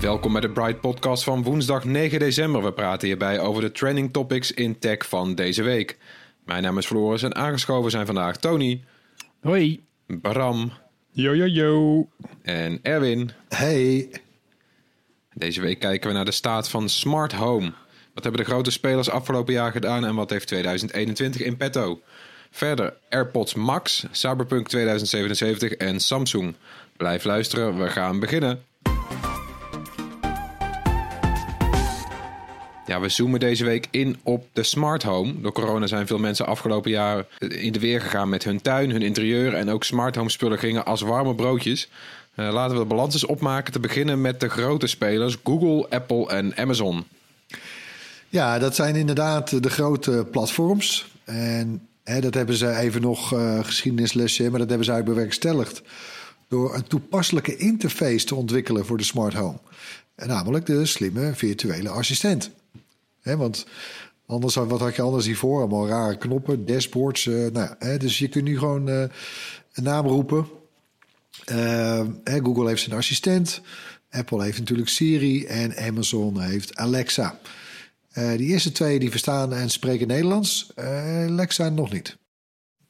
Welkom bij de Bright Podcast van woensdag 9 december. We praten hierbij over de trending topics in tech van deze week. Mijn naam is Floris en aangeschoven zijn vandaag Tony, Hoi. Bram Yo, yo, yo. en Erwin. Hey, Deze week kijken we naar de staat van smart home. Wat hebben de grote spelers afgelopen jaar gedaan en wat heeft 2021 in petto? Verder AirPods Max, Cyberpunk 2077 en Samsung. Blijf luisteren, we gaan beginnen. Ja, we zoomen deze week in op de smart home. Door corona zijn veel mensen afgelopen jaar in de weer gegaan met hun tuin, hun interieur en ook smart home spullen gingen als warme broodjes. Eh, laten we de balans eens opmaken. Te beginnen met de grote spelers Google, Apple en Amazon. ja, dat zijn inderdaad de grote platforms. En hè, dat hebben ze even nog eh geschiedenislesje, maar dat hebben ze eigenlijk bewerkstelligd. Door een toepasselijke interface te ontwikkelen voor de smart home. En namelijk de slimme virtuele assistent. Want anders, wat had je anders hiervoor? Allemaal rare knoppen, dashboards. eh, nou, dus je kunt nu gewoon eh, een naam roepen. Eh, Google heeft zijn assistent. Apple heeft natuurlijk Siri. En Amazon heeft Alexa. Die eerste twee die verstaan en spreken Nederlands. Alexa nog niet.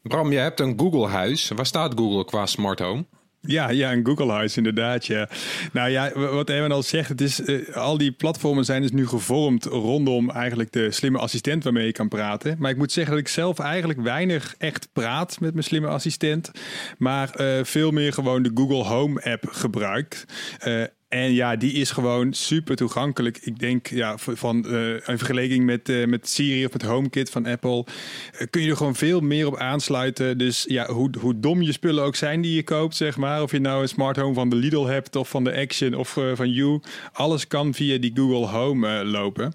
Bram, je hebt een Google-huis. Waar staat Google qua smart home? Ja, ja, een Google Huis inderdaad, ja. Nou ja, wat Erwin al zegt, het is, eh, al die platformen zijn dus nu gevormd rondom eigenlijk de slimme assistent waarmee je kan praten. Maar ik moet zeggen dat ik zelf eigenlijk weinig echt praat met mijn slimme assistent, maar eh, veel meer gewoon de Google Home app gebruik. Eh, en ja, die is gewoon super toegankelijk. Ik denk, ja, van eh in vergelijking met, eh, met Siri of met HomeKit van Apple, eh, kun je er gewoon veel meer op aansluiten. Dus ja, hoe, hoe dom je spullen ook zijn die je koopt, zeg maar. Of je nou een smart home van de Lidl hebt of van de Action of van You. Alles kan via die Google Home lopen.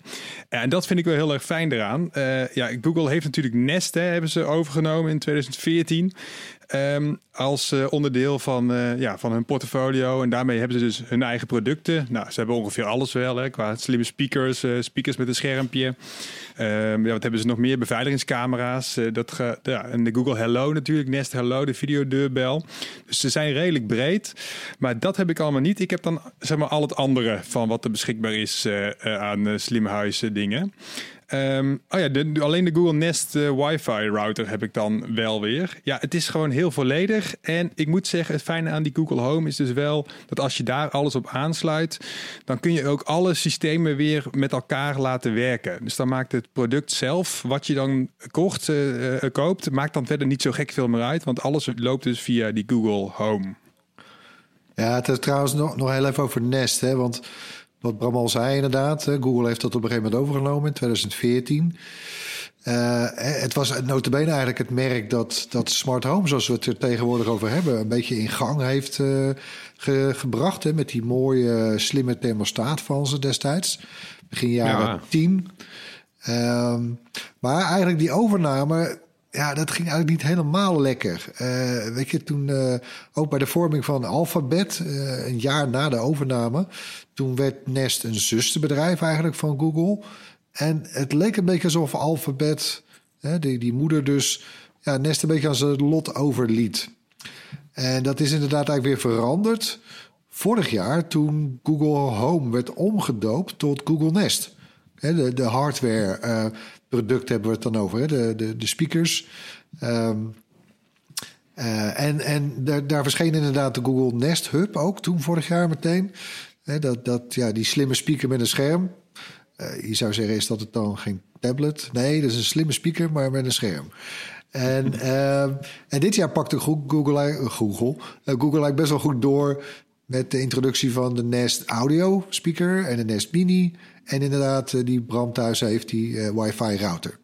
En dat vind ik wel heel erg fijn eraan. Ja, Google heeft natuurlijk Nest, hè, hebben ze overgenomen in 2014. Ehm, als eh, onderdeel van, eh, ja, van hun portfolio. En daarmee hebben ze dus hun eigen producten. Nou, ze hebben ongeveer alles wel, hè, qua slimme speakers, eh, speakers met een schermpje. Ehm, ja, wat hebben ze nog meer? Beveiligingscamera's. dat ja, en de Google Hello natuurlijk, Nest Hello, de videodeurbel. Dus ze zijn redelijk breed. Maar dat heb ik allemaal niet. Ik heb dan zeg maar al het andere van wat er beschikbaar is aan slimhuizen dingen. Ehm, oh ja, alleen de Google Nest eh, Wi-Fi router heb ik dan wel weer. Ja, het is gewoon heel volledig. En ik moet zeggen, het fijne aan die Google Home is dus wel dat als je daar alles op aansluit, dan kun je ook alle systemen weer met elkaar laten werken. Dus dan maakt het product zelf, wat je dan eh, eh, koopt, maakt dan verder niet zo gek veel meer uit. Want alles loopt dus via die Google Home. Ja, het is trouwens nog, nog heel even over Nest. Hè, want wat Bram al zei inderdaad. Google heeft dat op een gegeven moment overgenomen in 2014. Eh, het was notabene eigenlijk het merk dat, dat smart home, zoals we het er tegenwoordig over hebben, een beetje in gang heeft eh, ge- gebracht. Hè, met die mooie slimme thermostaat van ze destijds. Begin jaren Ja. 10. Ehm, maar eigenlijk die overname, ja, dat ging eigenlijk niet helemaal lekker. Eh, weet je, toen eh, ook bij de vorming van Alphabet, eh, een jaar na de overname, toen werd Nest een zusterbedrijf eigenlijk van Google. En het leek een beetje alsof Alphabet, hè, die, die moeder dus, ja, Nest een beetje aan zijn lot overliet. En dat is inderdaad eigenlijk weer veranderd. Vorig jaar toen Google Home werd omgedoopt tot Google Nest. De, de hardware product hebben we het dan over. Hè? De, de, de speakers eh, en en daar, daar verscheen inderdaad de Google Nest Hub ook toen vorig jaar meteen. Hè, dat, dat, ja, die slimme speaker met een scherm. Eh, je zou zeggen, is dat het dan geen tablet? Nee, dat is een slimme speaker, maar met een scherm. En, ehm, en dit jaar pakte Google, Google, Google, eh, Google eigenlijk best wel goed door met de introductie van de Nest Audio speaker en de Nest Mini. En inderdaad, eh, die Bram thuis heeft, die eh, wifi router.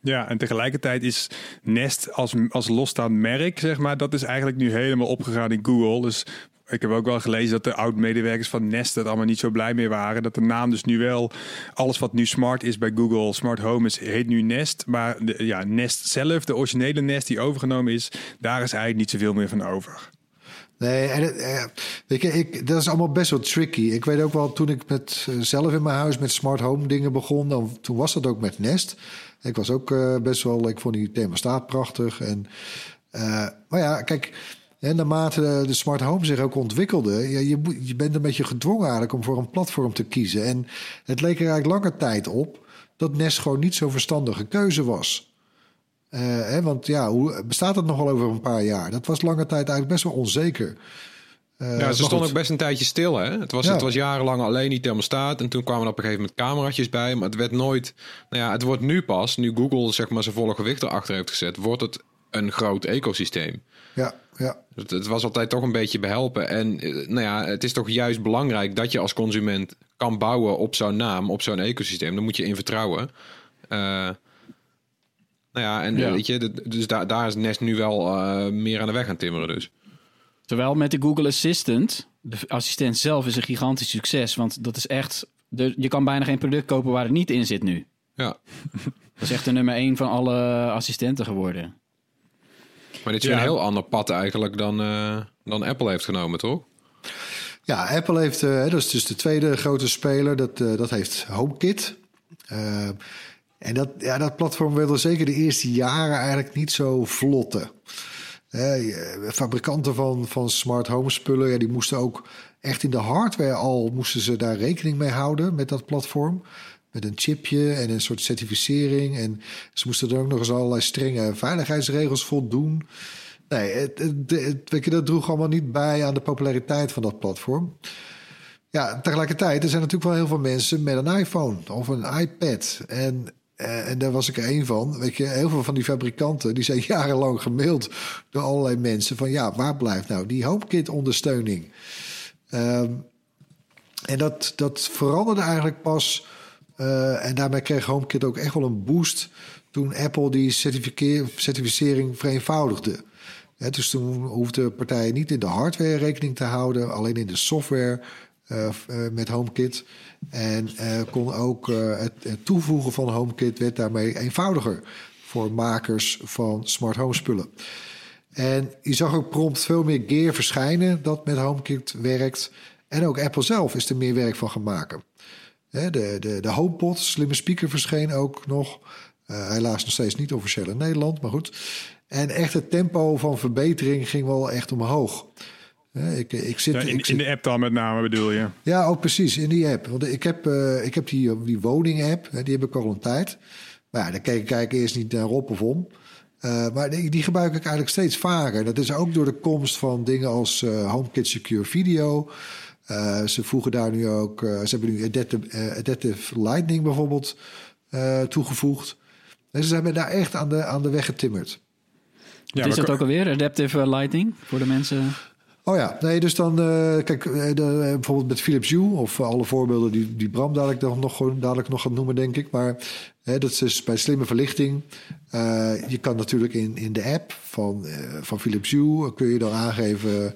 Ja, en tegelijkertijd is Nest als, als losstaand merk, zeg maar, dat is eigenlijk nu helemaal opgegaan in Google. Dus ik heb ook wel gelezen dat de oud-medewerkers van Nest het allemaal niet zo blij mee waren. Dat de naam dus nu wel, alles wat nu smart is bij Google, Smart Home is, heet nu Nest. Maar ja, Nest zelf, de originele Nest die overgenomen is, daar is eigenlijk niet zoveel meer van over. Nee, en, eh, ik, dat is allemaal best wel tricky. Ik weet ook wel, toen ik met, eh, zelf in mijn huis met smart home dingen begon, dan, toen was dat ook met Nest. Ik was ook uh, best wel, ik vond die thermostaat prachtig. En, maar ja, kijk, en naarmate de, de smart home zich ook ontwikkelde, ja, je, je bent een beetje gedwongen eigenlijk om voor een platform te kiezen. En het leek er eigenlijk lange tijd op dat Nest gewoon niet zo'n verstandige keuze was. Uh, hè, want ja, hoe bestaat het nogal over een paar jaar? Dat was lange tijd eigenlijk best wel onzeker. Uh, ja, ze stond ook best een tijdje stil. Hè? Het, was, ja. het was jarenlang alleen die thermostaat. En toen kwamen er op een gegeven moment cameraatjes bij. Maar het werd nooit... Nou ja, het wordt nu pas, nu Google zeg maar zijn volle gewicht erachter heeft gezet... wordt het een groot ecosysteem. Ja, ja. Het, het, was altijd toch een beetje behelpen. En nou ja, het is toch juist belangrijk dat je als consument kan bouwen op zo'n naam, op zo'n ecosysteem. Daar moet je in vertrouwen. Uh, nou ja, en ja. weet je, dus daar, daar is Nest nu wel uh, meer aan de weg aan timmeren dus. Terwijl met de Google Assistant, de assistent zelf is een gigantisch succes. Want dat is echt, de, je kan bijna geen product kopen waar het niet in zit nu. Ja. Dat is echt de nummer één van alle assistenten geworden. Maar dit is ja. een heel ander pad eigenlijk dan, uh, dan Apple heeft genomen, toch? Ja, Apple heeft, uh, dat is dus de tweede grote speler, dat, uh, dat heeft HomeKit. En dat, ja, dat platform wilde zeker de eerste jaren eigenlijk niet zo vlotten. Fabrikanten van, van smart home spullen, ja, die moesten ook echt in de hardware al moesten ze daar rekening mee houden met dat platform. Met een chipje en een soort certificering. En ze moesten er ook nog eens allerlei strenge veiligheidsregels voldoen. Nee, het, het, dat droeg allemaal niet bij aan de populariteit van dat platform. Ja, tegelijkertijd, er zijn natuurlijk wel heel veel mensen met een iPhone of een iPad. En uh, en daar was ik er één van. Weet je, heel veel van die fabrikanten die zijn jarenlang gemaild door allerlei mensen van ja, waar blijft nou die HomeKit-ondersteuning? Um, en dat, dat veranderde eigenlijk pas. Uh, en daarmee kreeg HomeKit ook echt wel een boost toen Apple die certificering vereenvoudigde. Ja, dus toen hoefden partijen niet in de hardware rekening te houden, alleen in de software uh, met HomeKit. En uh, kon ook het, het, toevoegen van HomeKit werd daarmee eenvoudiger voor makers van smart home spullen. En je zag ook prompt veel meer gear verschijnen dat met HomeKit werkt. En ook Apple zelf is er meer werk van gaan maken. De, de, de HomePod, slimme speaker, verscheen ook nog. Helaas nog steeds niet officieel in Nederland, maar goed. En echt het tempo van verbetering ging wel echt omhoog. Ik, ik zit, ja, in, ik zit, in, de app dan met name bedoel je? Ja, ook precies, in die app. Want ik heb, uh, ik heb die, die woning-app, die heb ik al een tijd. Maar ja, dan kijk, kijk ik eerst niet naar op of om. Uh, maar die, die, gebruik ik eigenlijk steeds vaker. Dat is ook door de komst van dingen als uh, HomeKit Secure Video. ze voegen daar nu ook... ze hebben nu Adaptive, Adaptive Lightning bijvoorbeeld toegevoegd. En ze zijn daar echt aan de, aan de weg getimmerd. Ja, is dat ook alweer, Adaptive Lightning, voor de mensen... Oh ja, nee, dus dan, uh, kijk, de, bijvoorbeeld met Philips Hue of alle voorbeelden die, die Bram dadelijk nog, nog, dadelijk nog gaat noemen, denk ik. Maar hè, dat is bij slimme verlichting. Je kan natuurlijk in, in de app van, uh, van Philips Hue, kun je dan aangeven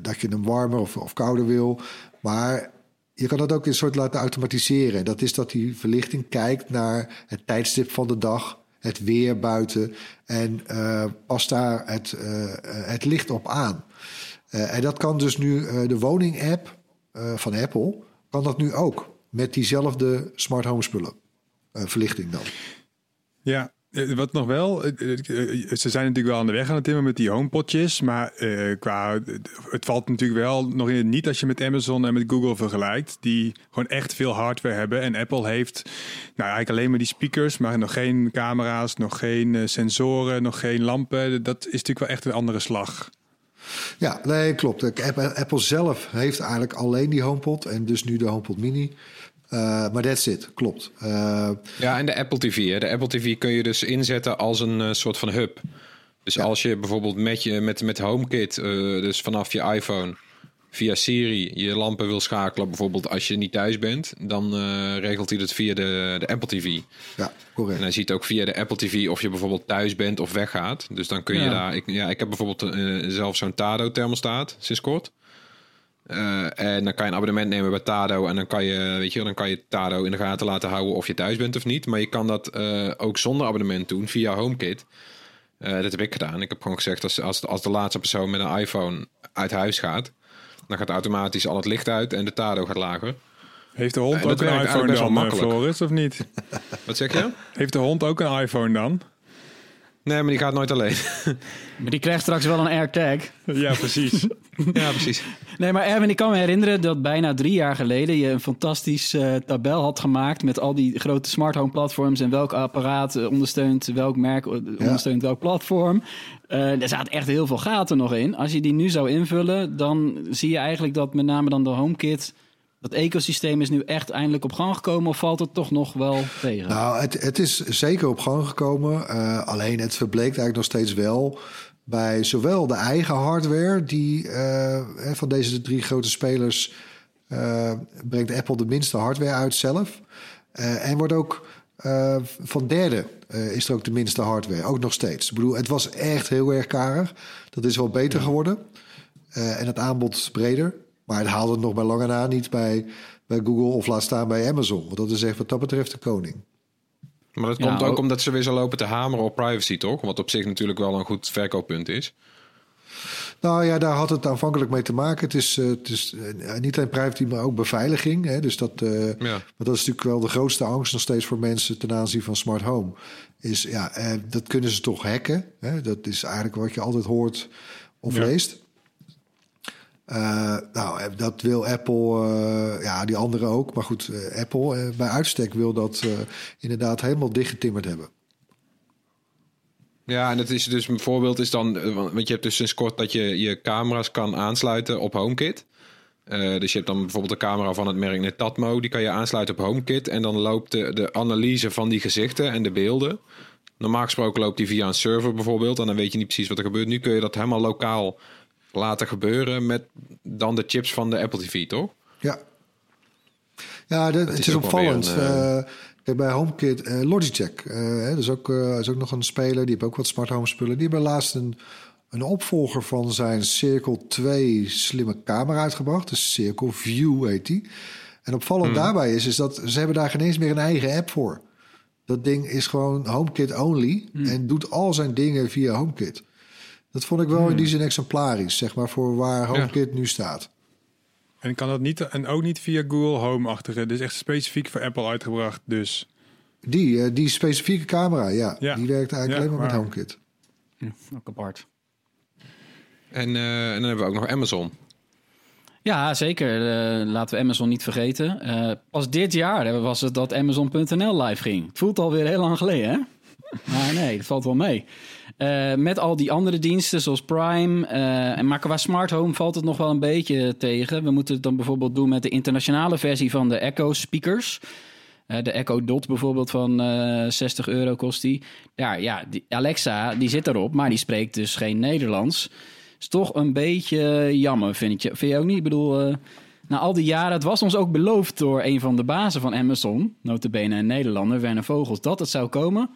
dat je hem warmer of, of kouder wil. Maar je kan dat ook in soort laten automatiseren. Dat is dat die verlichting kijkt naar het tijdstip van de dag het weer buiten en uh, past daar het, uh, het licht op aan. Uh, en dat kan dus nu de woning-app van Apple, kan dat nu ook met diezelfde smart home spullen. verlichting dan. Ja, Eh, Wat nog wel, eh, eh, eh, ze zijn natuurlijk wel aan de weg aan het timmen met die homepotjes, maar eh, qua, het valt natuurlijk wel nog in het niet als je met Amazon en met Google vergelijkt, die gewoon echt veel hardware hebben. En Apple heeft nou, eigenlijk alleen maar die speakers, maar nog geen camera's, nog geen eh, sensoren, nog geen lampen. Dat is natuurlijk wel echt een andere slag. Ja, nee, klopt. Apple zelf heeft eigenlijk alleen die HomePod en dus nu de HomePod Mini. Eh, maar that's it, klopt. Eh, Ja, en de Apple TV. Hè. De Apple TV kun je dus inzetten als een eh, soort van hub. Dus als je bijvoorbeeld met, je, met, met HomeKit, dus vanaf je iPhone, via Siri, je lampen wil schakelen, bijvoorbeeld als je niet thuis bent, dan regelt hij dat via de, de Apple TV. ja, correct. En hij ziet ook via de Apple TV of je bijvoorbeeld thuis bent of weggaat. Dus dan kun je daar... Ik, ja, ik heb bijvoorbeeld zelf zo'n Tado thermostaat sinds kort. Eh, en dan kan je een abonnement nemen bij Tado. En dan kan je, weet je, dan kan je Tado in de gaten laten houden of je thuis bent of niet. Maar je kan dat eh, ook zonder abonnement doen via HomeKit. Eh, dat heb ik gedaan. Ik heb gewoon gezegd als, als, als de laatste persoon met een iPhone uit huis gaat, dan gaat automatisch al het licht uit en de Tado gaat lager. Heeft de hond ook een iPhone dan, makkelijk. Floris, of niet? Wat zeg je? Heeft de hond ook een iPhone dan? Nee, maar die gaat nooit alleen. Maar die krijgt straks wel een AirTag. Ja, precies. ja, precies. Nee, maar Erwin, ik kan me herinneren dat bijna drie jaar geleden je een fantastisch eh, tabel had gemaakt met al die grote smart home platforms en welk apparaat eh, ondersteunt welk merk eh, ondersteunt welk platform. Eh er zaten echt heel veel gaten nog in. Als je die nu zou invullen, dan zie je eigenlijk dat met name dan de HomeKit, dat ecosysteem is nu echt eindelijk op gang gekomen of valt het toch nog wel tegen? Nou, het, het is zeker op gang gekomen. Eh, alleen het verbleekt eigenlijk nog steeds wel bij zowel de eigen hardware, die eh, van deze drie grote spelers eh, brengt Apple de minste hardware uit zelf. En wordt ook van derde is er ook de minste hardware, ook nog steeds. Ik bedoel, het was echt heel erg karig. Dat is wel beter geworden. En het aanbod is breder. Maar het haalde het nog bij lange na niet bij, bij Google of laat staan bij Amazon. Want dat is echt wat dat betreft de koning. Maar dat Ja, komt ook ook- omdat ze weer zo lopen te hameren op privacy, toch? Wat op zich natuurlijk wel een goed verkooppunt is. Nou ja, daar had het aanvankelijk mee te maken. Het is, eh, het is eh, niet alleen privacy, maar ook beveiliging. Hè? Dus dat, eh, Ja. maar dat is natuurlijk wel de grootste angst nog steeds voor mensen ten aanzien van smart home. Is ja, eh, dat kunnen ze toch hacken. Hè? Dat is eigenlijk wat je altijd hoort of Ja. leest. Eh, nou, eh, dat wil Apple, eh, ja, die anderen ook. Maar goed, Apple bij uitstek wil dat inderdaad helemaal dichtgetimmerd hebben. Ja, en het is dus een voorbeeld is dan, want je hebt dus sinds kort dat je je camera's kan aansluiten op HomeKit. Dus je hebt dan bijvoorbeeld de camera van het merk Netatmo, die kan je aansluiten op HomeKit en dan loopt de, de analyse van die gezichten en de beelden. Normaal gesproken loopt die via een server bijvoorbeeld en dan weet je niet precies wat er gebeurt. Nu kun je dat helemaal lokaal laten gebeuren met dan de chips van de Apple TV, toch? Ja, ja dat, het is opvallend. een, Eh, kijk, bij HomeKit, eh Logitech, eh, hè, dat is ook, eh, is ook nog een speler. Die heeft ook wat smart home spullen. Die hebben laatst een, een opvolger van zijn Circle 2 slimme camera uitgebracht. De Circle View heet die. En opvallend daarbij is, is dat ze hebben daar geen eens meer een eigen app voor. Dat ding is gewoon HomeKit only en doet al zijn dingen via HomeKit. Dat vond ik wel in die zin exemplarisch, zeg maar, voor waar HomeKit nu staat. En kan dat niet, en ook niet via Google Home-achtige. Dus echt specifiek voor Apple uitgebracht. Dus Die, eh, die specifieke camera, ja, Ja. die werkt eigenlijk Ja, alleen maar met. HomeKit. Ook apart. En, eh, en dan hebben we ook nog Amazon. Ja, zeker. Eh, laten we Amazon niet vergeten. Eh, pas dit jaar was het dat Amazon.nl live ging. Het voelt alweer heel lang geleden, hè? Maar nee, het valt wel mee. Eh, met al die andere diensten zoals Prime. eh, en maar qua smart home valt het nog wel een beetje tegen. We moeten het dan bijvoorbeeld doen met de internationale versie van de Echo speakers. Eh, de Echo Dot bijvoorbeeld van eh 60 euro kost die. Ja, ja die Alexa die zit erop, maar die spreekt dus geen Nederlands. Is toch een beetje jammer, vind je, vind je ook niet? Ik bedoel, eh, na al die jaren, het was ons ook beloofd door een van de bazen van Amazon, notabene een Nederlander, Werner Vogels, dat het zou komen.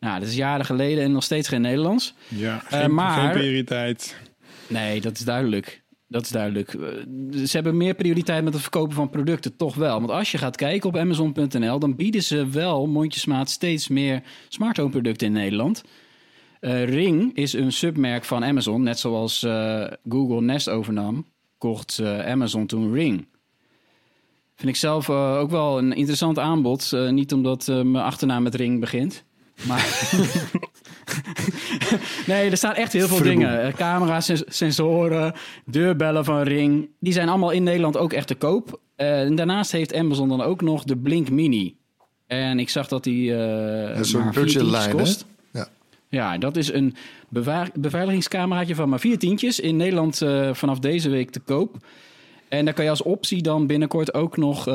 Nou, dat is jaren geleden en nog steeds geen Nederlands. ja, Eh, geen, maar- geen prioriteit. Nee, dat is duidelijk. Dat is duidelijk. Eh, Ze hebben meer prioriteit met het verkopen van producten, toch wel. Want als je gaat kijken op Amazon.nl, dan bieden ze wel mondjesmaat steeds meer smart home producten in Nederland. Eh, Ring is een submerk van Amazon, net zoals Google Nest overnam, kocht Amazon toen Ring. Vind ik zelf ook wel een interessant aanbod. Niet omdat mijn achternaam met Ring begint. Maar nee, er staan echt heel veel dingen. Eh, Camera's, sens- sensoren, deurbellen van Ring. Die zijn allemaal in Nederland ook echt te koop. Eh, en daarnaast heeft Amazon dan ook nog de Blink Mini. En ik zag dat die vier budgetlijn, hè? kost. Ja. Ja, dat is een beveiligingscameraatje van maar vier tientjes. In Nederland vanaf deze week te koop. En daar kan je als optie dan binnenkort ook nog... eh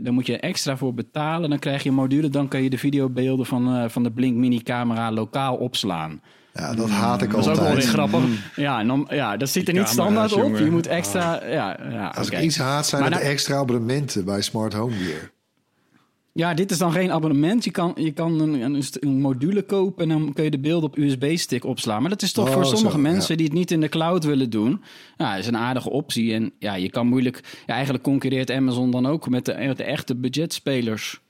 daar moet je extra voor betalen. Dan krijg je een module. Dan kan je de videobeelden van, eh, van de Blink Mini camera lokaal opslaan. Ja, dat haat ik Dat is ook wel altijd. weer grappig. Ja, en dan, ja, dat zit er niet standaard op. jongen. Je moet extra... Ja, ja, Als ik iets haat, zijn Maar het de nou- extra abonnementen bij Smart Home Gear. Ja, dit is dan geen abonnement. Je kan, je kan een, een, module kopen en dan kun je de beelden op USB-stick opslaan. Maar dat is toch Oh, voor sommige zo, mensen ja. die het niet in de cloud willen doen. Ja, dat is een aardige optie. En ja, je kan moeilijk... Ja, eigenlijk concurreert Amazon dan ook met de, met de echte budgetspelers.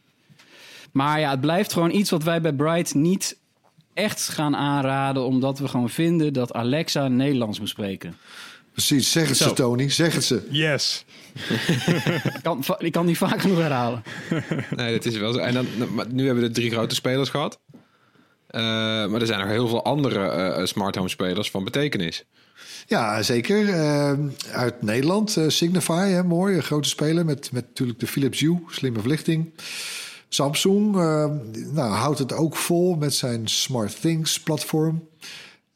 Maar ja, het blijft gewoon iets wat wij bij Bright niet echt gaan aanraden. Omdat we gewoon vinden dat Alexa Nederlands moet spreken. Precies, zeg het Zo. ze, Tony. Zeg het ze. Yes. Ik kan, ik kan niet vaak genoeg herhalen. Nee, dat is wel zo. En dan, maar nu hebben we de drie grote spelers gehad. Eh, maar er zijn nog heel veel andere eh, smart home spelers van betekenis. Ja, zeker. Eh, uit Nederland, eh, Signify, hè, mooi. Een grote speler met, met natuurlijk de Philips Hue, slimme verlichting. Samsung eh, nou, houdt het ook vol met zijn Smart Things platform.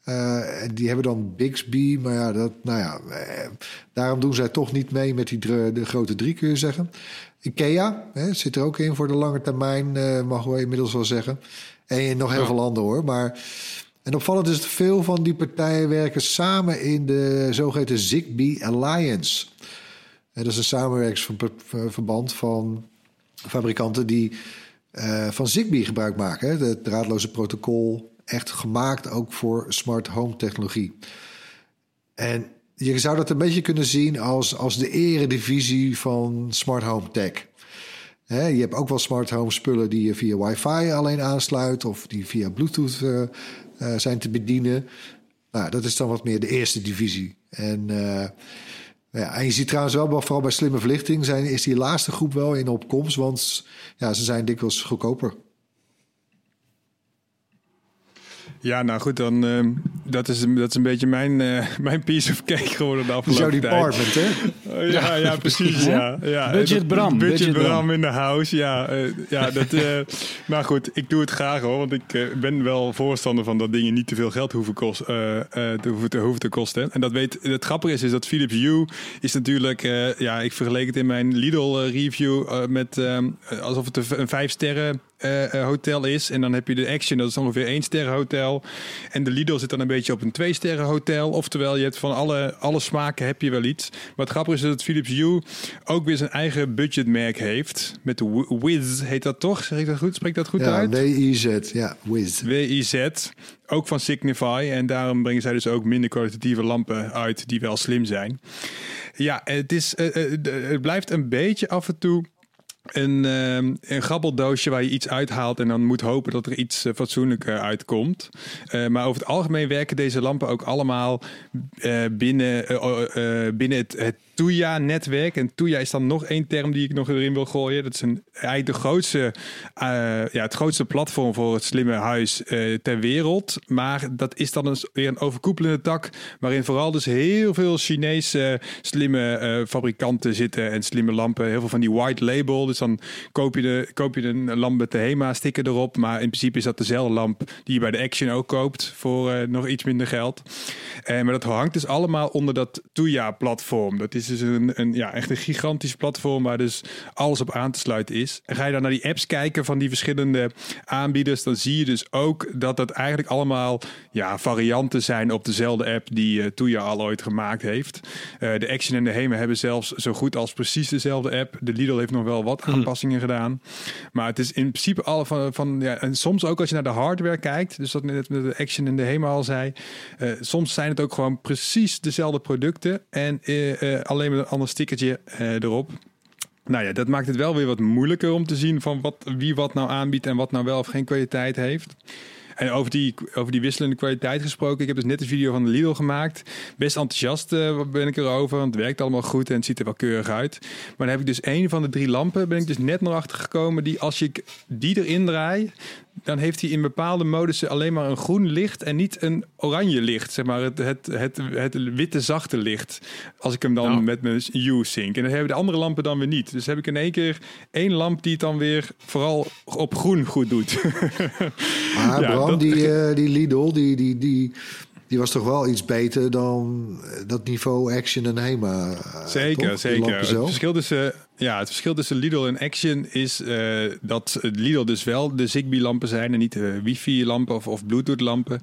Eh, en die hebben dan Bixby, maar ja, dat, nou ja, eh, daarom doen zij toch niet mee met die de grote drie, kun je zeggen. Ikea hè, zit er ook in voor de lange termijn, eh, mogen we inmiddels wel zeggen. En nog heel veel anderen hoor. Maar en opvallend is dat veel van die partijen werken samen in de zogeheten Zigbee Alliance. En dat is een samenwerkingsverband van fabrikanten die van Zigbee gebruik maken. Hè? Het draadloze protocol, echt gemaakt ook voor smart home technologie. En je zou dat een beetje kunnen zien als, als de eredivisie van smart home tech. Je hebt ook wel smart home spullen die je via wifi alleen aansluit... of die via bluetooth eh, eh, zijn te bedienen. Nou, dat is dan wat meer de eerste divisie. En, eh, ja, en je ziet trouwens wel, vooral bij slimme verlichting... Zijn, is die laatste groep wel in opkomst, want ja, ze zijn dikwijls goedkoper. Ja, nou goed, dan ehm, dat, is, dat is een beetje mijn, eh, mijn piece of cake geworden de afgelopen tijd. department, hè? Oh, ja, ja, precies. Ja, ja. Budget Bram, Budget, budget Bram Bram. in de house. Ja, eh, ja dat, eh, maar goed, ik doe het graag hoor. Want ik ben wel voorstander van dat dingen niet te veel geld hoeven, kost, eh, eh, te, hoeven, te, hoeven te kosten. En dat weet, het grappige is, is dat Philips Hue is natuurlijk... eh, ja, ik vergeleek het in mijn Lidl-review met ehm, alsof het een vijf sterren eh, eh, hotel is. En dan heb je de Action, dat is ongeveer één sterren hotel. En de Lidl zit dan een beetje op een twee sterren hotel. Oftewel, je hebt van alle, alle smaken heb je wel iets. Maar het grappige is dat Philips Hue ook weer zijn eigen budgetmerk heeft. Met de Wi- Wiz heet dat toch? Zeg ik dat goed? Spreek dat goed Ja, uit? WIZ, ja, Wiz. WIZ, ook van Signify. En daarom brengen zij dus ook minder kwalitatieve lampen uit die wel slim zijn. Ja, het, is, eh, het blijft een beetje af en toe een, ehm, een grabbeldoosje waar je iets uithaalt en dan moet hopen dat er iets eh, fatsoenlijk eh, uitkomt. Eh, maar over het algemeen werken deze lampen ook allemaal eh, binnen, eh, eh, binnen het, het TUJA-netwerk. En TUJA is dan nog één term die ik nog erin wil gooien. Dat is een, eigenlijk grootste, eh, ja, het grootste platform voor het slimme huis eh, ter wereld. Maar dat is dan een, weer een overkoepelende tak, waarin vooral dus heel veel Chinese slimme eh, fabrikanten zitten en slimme lampen. Heel veel van die white label. Dus dan koop je, de, koop je een lamp met de HEMA-sticker erop. Maar in principe is dat dezelfde lamp die je bij de Action ook koopt voor nog iets minder geld. Maar dat hangt dus allemaal onder dat Tuya-platform. Dat is dus een, een, ja, echt een gigantisch platform waar dus alles op aan te sluiten is. En ga je dan naar die apps kijken van die verschillende aanbieders, dan zie je dus ook dat dat eigenlijk allemaal ja, varianten zijn op dezelfde app die eh Tuya al ooit gemaakt heeft. Eh, de Action en de HEMA hebben zelfs zo goed als precies dezelfde app. De Lidl heeft nog wel wat aanpassingen gedaan. Maar het is in principe alle van, van ja, en soms ook als je naar de hardware kijkt, dus dat net met de Action en de HEMA al zei, eh, soms zijn het ook gewoon precies dezelfde producten en eh, alleen met een ander stickertje eh, erop. Nou ja, dat maakt het wel weer wat moeilijker om te zien van wat, wie wat nou aanbiedt en wat nou wel of geen kwaliteit heeft. En over die, over die wisselende kwaliteit gesproken. Ik heb dus net een video van de Lidl gemaakt. Best enthousiast eh, ben ik erover. Want het werkt allemaal goed en het ziet er wel keurig uit. Maar dan heb ik dus één van de drie lampen. Ben ik dus net nog achter gekomen. Die als ik die erin draai. Dan heeft hij in bepaalde modussen alleen maar een groen licht en niet een oranje licht. Zeg maar het, het, het, het witte zachte licht. Als ik hem dan Nou. met mijn Hue sync. En dan hebben de andere lampen dan weer niet. Dus heb ik in één keer één lamp die het dan weer vooral op groen goed doet. Maar Ja, Bram, dat- die, eh, die Lidl, die, die, die, die was toch wel iets beter dan eh, dat niveau Action en Hema. eh, Zeker, toch? Zeker. Het verschil, tussen, ja, het verschil tussen Lidl en Action is eh, dat Lidl dus wel de Zigbee-lampen zijn en niet de wifi-lampen of, of Bluetooth-lampen.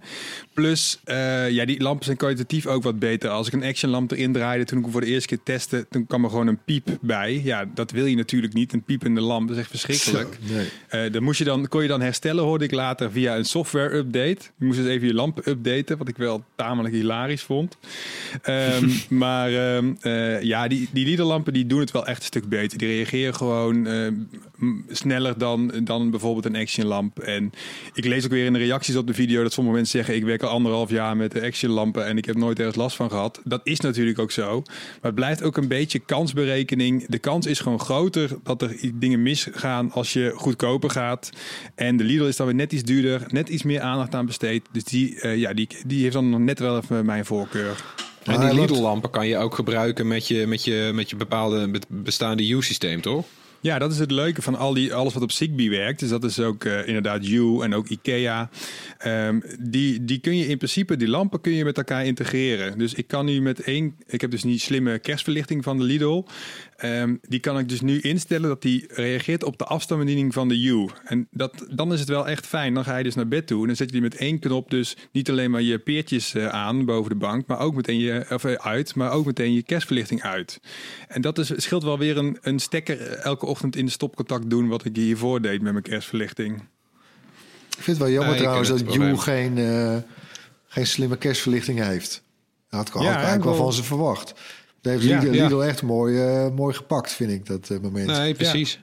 Plus, eh, ja, die lampen zijn kwalitatief ook wat beter. Als ik een Action-lamp erin draaide toen ik hem voor de eerste keer testte, toen kwam er gewoon een piep bij. Ja, dat wil je natuurlijk niet. Een piepende lamp, dat is echt verschrikkelijk. Zo, nee. Eh dan moest je dan, kon je dan herstellen, hoorde ik later, via een software update. Je moest dus even je lampen updaten, wat ik wel tamelijk hilarisch vond. Ehm, maar ehm, eh, ja, die, die Lidl-lampen die doen het wel echt een stuk beter. Die reageren gewoon eh, sneller dan, dan bijvoorbeeld een Action-lamp. En ik lees ook weer in de reacties op de video dat sommige mensen zeggen... ik werk al anderhalf jaar met de Action-lampen en ik heb nooit ergens last van gehad. Dat is natuurlijk ook zo. Maar het blijft ook een beetje kansberekening. De kans is gewoon groter dat er dingen misgaan als je goedkoper gaat. En de Lidl is dan weer net iets duurder, net iets meer aandacht aan besteed. Dus die, eh, ja, die, die heeft dan nog net wel even mijn voorkeur. En die wat- Lidl-lampen kan je ook gebruiken met je, met je, met je bepaalde be- bestaande U-systeem, toch? Ja, dat is het leuke van al die, alles wat op Zigbee werkt. Dus dat is ook eh, inderdaad You en ook IKEA. Ehm, die, die kun je in principe, die lampen kun je met elkaar integreren. Dus ik kan nu met één, ik heb dus die slimme kerstverlichting van de Lidl. Ehm, die kan ik dus nu instellen dat die reageert op de afstandsbediening van de You. En dat, dan is het wel echt fijn. Dan ga je dus naar bed toe en dan zet je die met één knop dus niet alleen maar je peertjes eh, aan boven de bank, maar ook meteen je, of eh, uit, maar ook meteen je kerstverlichting uit. En dat is, scheelt wel weer een, een stekker eh, elke ochtend in de stopcontact doen, wat ik hiervoor deed met mijn kerstverlichting. Ik vind het wel jammer Nee, trouwens dat probleem. geen, eh, geen slimme kerstverlichting heeft. Dat had ik, Ja, eigenlijk wel- van ze verwacht. Dat heeft Ja, Lidl, ja. Lidl echt mooi, eh, mooi gepakt, vind ik, dat eh, moment. Nee, precies.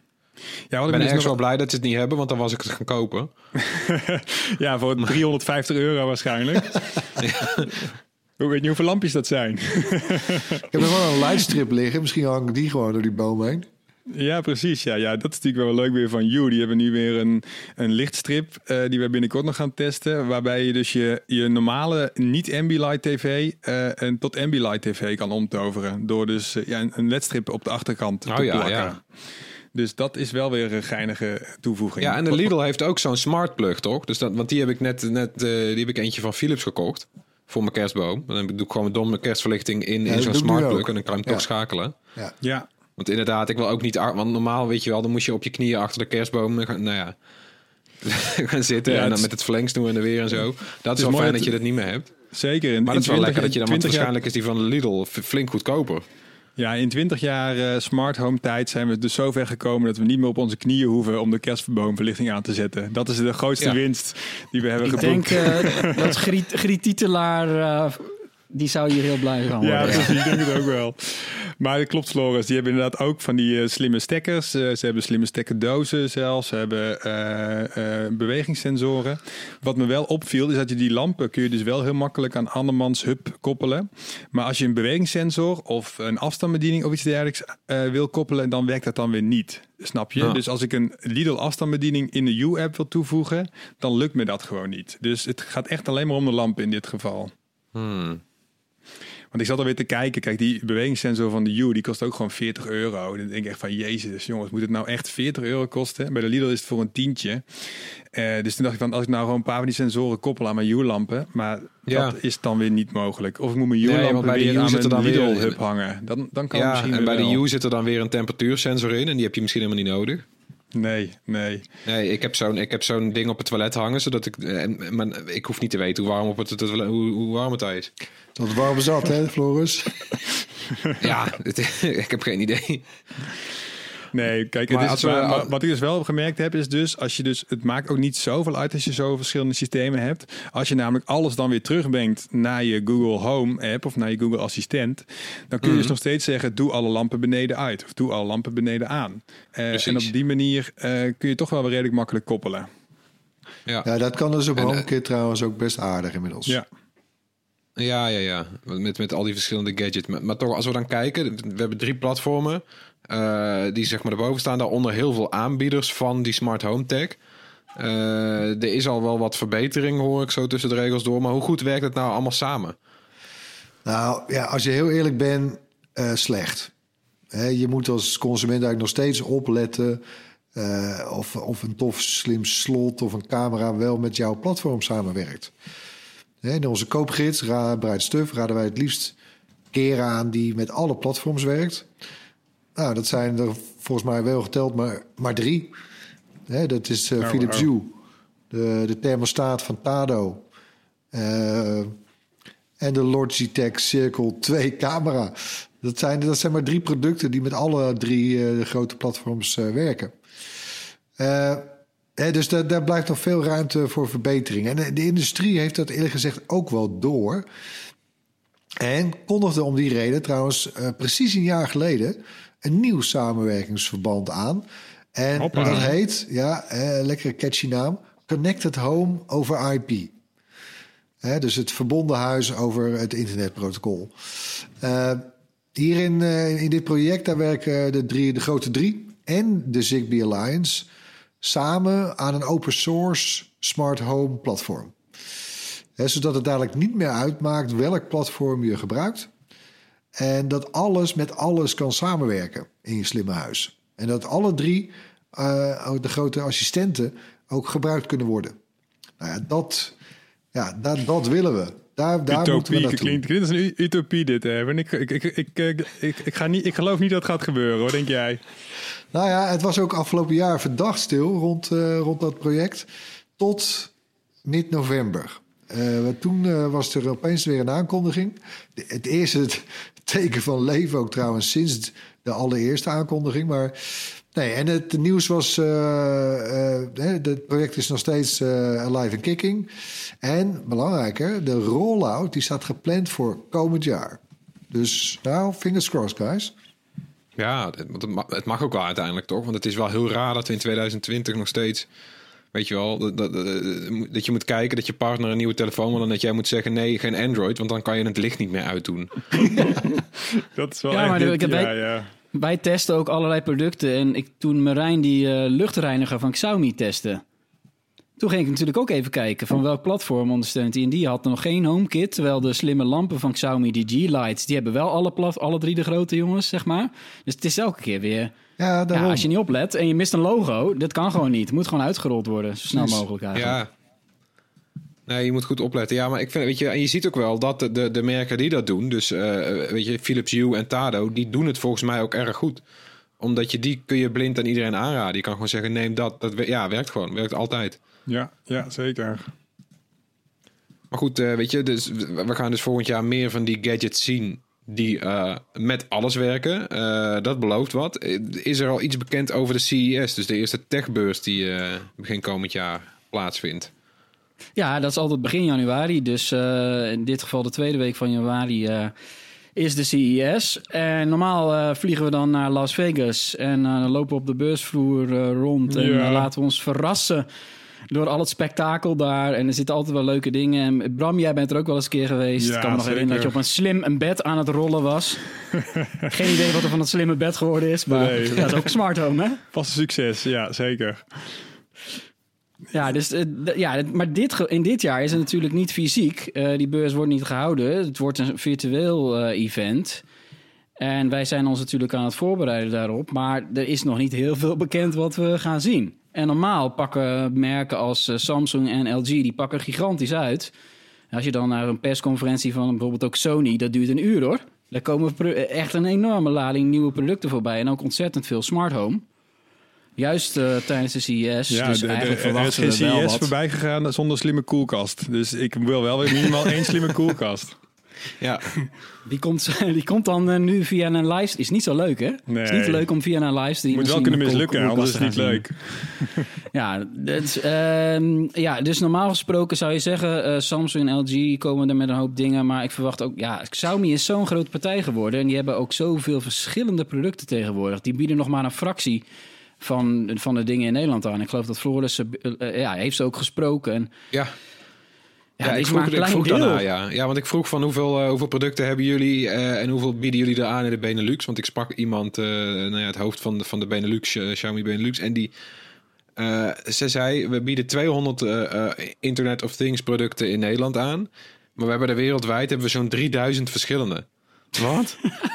Ja, Ik ben dus ergens nog- wel blij dat ze het niet hebben, want dan was ik het gaan kopen. ja, voor 350 euro waarschijnlijk. Hoe weet je hoeveel lampjes dat zijn? Ik heb nog wel een lightstrip liggen. Misschien hang ik die gewoon door die boom heen. Ja, precies. Ja, ja, dat is natuurlijk wel leuk weer van You. Die hebben nu weer een, een lichtstrip eh, die we binnenkort nog gaan testen. Waarbij je dus je, je normale niet-Ambilight TV eh, en tot Ambilight TV kan omtoveren. Door dus eh, ja, een, een ledstrip op de achterkant Oh te ja, plakken. ja. Dus dat is wel weer een geinige toevoeging. Ja, en de Lidl heeft ook zo'n smart plug, toch? Dus dat, want die heb ik net, net eh, die heb ik eentje van Philips gekocht. Voor mijn kerstboom. Dan doe ik gewoon mijn domme kerstverlichting in, in zo'n ik smart plug. En dan kan je hem Ja. toch schakelen. Ja. Ja, Want inderdaad, ik wil ook niet... ar- Want normaal, weet je wel, dan moest je op je knieën achter de kerstboom... gaan- Nou ja, gaan zitten Ja, en het dan is- met het verlengsnoer en de weer en zo. Dat is, is wel mooi fijn dat- dat je dat niet meer hebt. zeker. In, Maar dat is wel 20 lekker dat je dan... Want 20 jaar- waarschijnlijk is die van Lidl flink goedkoper. Ja, in 20 jaar eh, smart home tijd zijn we dus zover gekomen dat we niet meer op onze knieën hoeven om de kerstboomverlichting aan te zetten. Dat is de grootste Ja. winst die we hebben Ik geboekt. denk eh, dat Griet, Griet Titelaar, eh, die zou hier heel blij van worden. Ja, precies. Ik denk het ook wel. Maar het klopt, Floris. Die hebben inderdaad ook van die eh, slimme stekkers. Eh, ze hebben slimme stekkerdozen zelfs. Ze hebben eh, eh, bewegingssensoren. Wat me wel opviel, is dat je die lampen kun je dus wel heel makkelijk aan andermans hub koppelen. Maar als je een bewegingssensor of een afstandsbediening of iets dergelijks eh, wil koppelen, dan werkt dat dan weer niet. Snap je? Ja. Dus als ik een Lidl afstandsbediening in de U-app wil toevoegen, dan lukt me dat gewoon niet. Dus het gaat echt alleen maar om de lampen in dit geval. Hmm. Want ik zat alweer te kijken. Kijk, die bewegingssensor van de U, die kost ook gewoon 40 euro. En dan denk ik echt van, jezus jongens, moet het nou echt 40 euro kosten? Bij de Lidl is het voor een tientje. Eh, dus toen dacht ik van, als ik nou gewoon een paar van die sensoren koppel aan mijn U-lampen. Maar Ja. dat is dan weer niet mogelijk. Of ik moet mijn Nee, U-lampen de weer U aan mijn dan weer- Lidl-hub hangen. Dan, dan kan Ja, misschien en bij de. U zit er dan weer een temperatuursensor in. En die heb je misschien helemaal niet nodig. Nee, nee. Nee, ik heb zo'n ik heb zo'n ding op het toilet hangen, zodat ik. eh, En, maar ik hoef niet te weten hoe warm, op het, toilet- hoe, hoe warm het daar is. Dat warm zat, hè, Floris? Ja, het- ik heb geen idee. Nee, kijk, Maar het is, we- maar- wat ik dus wel gemerkt heb, is dus als je dus, het maakt ook niet zoveel uit als je zo verschillende systemen hebt. Als je namelijk alles dan weer terugbrengt naar je Google Home app of naar je Google Assistent, dan kun je dus nog steeds zeggen, doe alle lampen beneden uit of doe alle lampen beneden aan. Eh, Precies. en op die manier eh, kun je toch wel weer redelijk makkelijk koppelen. Ja. Ja, dat kan dus op En, eh, HomeKit trouwens ook best aardig inmiddels. Ja. Ja, ja, ja. Met, met al die verschillende gadgets. Maar, maar toch, als we dan kijken, we hebben drie platformen. Eh, die zeg maar erboven staan. Daaronder heel veel aanbieders van die smart home tech. Eh, er is al wel wat verbetering, hoor ik zo tussen de regels door. Maar hoe goed werkt het nou allemaal samen? Nou ja, als je heel eerlijk bent, eh, slecht. Je moet als consument eigenlijk nog steeds opletten... of, of een tof slim slot of een camera wel met jouw platform samenwerkt. In onze koopgids, Ra Bright raden wij het liefst keren aan die met alle platforms werkt. Nou, dat zijn er volgens mij wel geteld, maar, maar drie. Hè, dat is Nou, Philips oh. Hue, de, de thermostaat van Tado... eh, en de Logitech Circle 2 camera. Dat zijn, dat zijn maar drie producten die met alle drie eh, de grote platforms werken. Hè, dus daar, daar blijft nog veel ruimte voor verbetering. En de, de industrie heeft dat eerlijk gezegd ook wel door. En kondigde om die reden trouwens precies een jaar geleden een nieuw samenwerkingsverband aan. En Hoppa. dat heet, ja, eh, lekkere catchy naam, Connected Home over IP. Hè, dus het verbonden huis over het internetprotocol. Eh, hierin eh, in dit project daar werken de, drie, de grote drie en de Zigbee Alliance samen aan een open source smart home platform. Zodat het dadelijk niet meer uitmaakt welk platform je gebruikt. En dat alles met alles kan samenwerken in je slimme huis. En dat alle drie, eh, de grote assistenten, ook gebruikt kunnen worden. Nou ja, dat, ja, dat, dat willen we. Daar, daar moeten we Utopie naartoe. klinkt. Dit is een utopie, dit, Erwin. Ik, ik, ik, ik, ik, ik, ga niet, ik geloof niet dat het gaat gebeuren, hoor. Denk jij? Nou ja, het was ook afgelopen jaar verdacht stil rond, eh, rond dat project. Tot mid-november. Eh, toen was er opeens weer een aankondiging. De- het eerste teken van leven ook trouwens sinds de allereerste aankondiging. Maar nee, en het nieuws was... eh, eh, het project is nog steeds eh, alive en kicking. En belangrijker, de rollout die staat gepland voor komend jaar. Dus nou, fingers crossed, guys. Ja, het, het mag ook wel uiteindelijk toch? Want het is wel heel raar dat we in 2020 nog steeds... Weet je wel, dat, dat, dat je moet kijken dat je partner een nieuwe telefoon wil... en dat jij moet zeggen nee, geen Android... want dan kan je het licht niet meer uitdoen. Dat is wel Ja, maar dit- ik heb- ja, ja. Wij testen ook allerlei producten. En ik, toen Marijn die eh, luchtreiniger van Xiaomi testte... Toen ging ik natuurlijk ook even kijken van welk platform ondersteunt hij. En die had nog geen HomeKit. Terwijl de slimme lampen van Xiaomi, die G-Lights... die hebben wel alle, plat, alle drie de grote jongens, zeg maar. Dus het is elke keer weer... Ja, daarom. Ja, als je niet oplet en je mist een logo, dat kan gewoon niet. Het moet gewoon uitgerold worden, zo snel mogelijk eigenlijk. Ja. Nee, je moet goed opletten. Ja, maar ik vind, weet je, en je ziet ook wel dat de, de, de merken die dat doen, dus eh, weet je, Philips Hue en Tado, die doen het volgens mij ook erg goed. Omdat je die kun je blind aan iedereen aanraden. Je kan gewoon zeggen, neem dat. Dat ja, werkt gewoon. Werkt altijd. Ja, ja, zeker. Maar goed, eh, weet je, dus we we gaan dus volgend jaar meer van die gadgets zien die eh, met alles werken. Eh, dat belooft wat. Is er al iets bekend over de CES, dus de eerste techbeurs die eh, begin komend jaar plaatsvindt? Ja, dat is altijd begin januari. Dus eh, in dit geval de tweede week van januari eh, is de CES. En normaal eh, vliegen we dan naar Las Vegas. En eh, dan lopen we op de beursvloer eh, rond. En Ja. laten we ons verrassen door al het spektakel daar. En er zitten altijd wel leuke dingen. En Bram, jij bent er ook wel eens een keer geweest. Ja, ik kan me nog herinneren dat je op een slim een bed aan het rollen was. Geen idee wat er van dat slimme bed geworden is. Maar Nee. ja, dat is ook smart home, hè? Vast een succes, ja, zeker. Ja, dus, eh, ja, het- maar dit, in dit jaar is het natuurlijk niet fysiek. Eh, die beurs wordt niet gehouden. Het wordt een virtueel eh, event. En wij zijn ons natuurlijk aan het voorbereiden daarop. Maar er is nog niet heel veel bekend wat we gaan zien. En normaal pakken merken als eh, Samsung en LG... die pakken gigantisch uit. Als je dan naar een persconferentie van bijvoorbeeld ook Sony... dat duurt een uur hoor. Daar komen pro- echt een enorme lading nieuwe producten voorbij. En ook ontzettend veel smart home. Juist eh, tijdens de CES. Ja, dus de- de- eigenlijk er is geen CES voorbij gegaan zonder slimme koelkast. Dus ik wil wel weer minimaal één slimme koelkast. Ja, Die komt, die komt dan eh, nu via een livestream. Is niet zo leuk, hè? Nee. is niet leuk om via een livestream... Moet wel kunnen mislukken, anders is het niet leuk. Ja, dat ehm, ja, dus normaal gesproken zou je zeggen... eh, Samsung en LG komen er met een hoop dingen. Maar ik verwacht ook... Ja, Xiaomi is zo'n grote partij geworden. En die hebben ook zoveel verschillende producten tegenwoordig. Die bieden nog maar een fractie van, van de dingen in Nederland aan. Ik geloof dat Floris... eh, ja, heeft ze ook gesproken. En, ja. Ja, ik vroeg, ik daarna, ja. ja. Want ik vroeg van hoeveel, eh, hoeveel producten hebben jullie eh, en hoeveel bieden jullie er aan in de Benelux? Want ik sprak iemand, eh nou ja, het hoofd van de, van de Benelux, Xiaomi Benelux, en die, Eh, ze zei, we bieden 200 eh, eh, Internet of Things producten in Nederland aan. Maar we hebben er wereldwijd hebben we zo'n 3000 verschillende. Wat?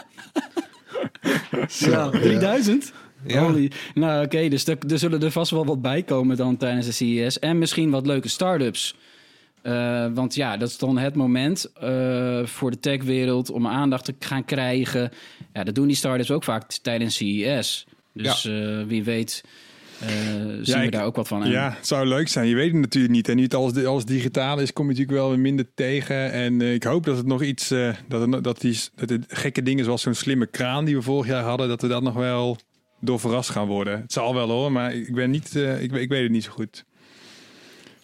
Ja, 3000? Ja. Holy. Nou, oké, dus er, er zullen er vast wel wat bij komen dan tijdens de CES. En misschien wat leuke start-ups. Eh, want ja, dat is dan het moment eh, voor de techwereld om aandacht te gaan krijgen. Ja, dat doen die start-ups ook vaak tijdens CES. Dus eh, wie weet eh, zien we ik- daar ook wat van. En- Ja, het zou leuk zijn. Je weet het natuurlijk niet. En nu het alles, alles digitaal is, kom je natuurlijk wel weer minder tegen. En ik hoop dat het nog iets, eh, dat, het, dat, die, dat de gekke dingen zoals zo'n slimme kraan die we vorig jaar hadden, dat we dat nog wel door verrast gaan worden. Het zal wel hoor, maar ik ben niet, ik, ik weet het niet zo goed.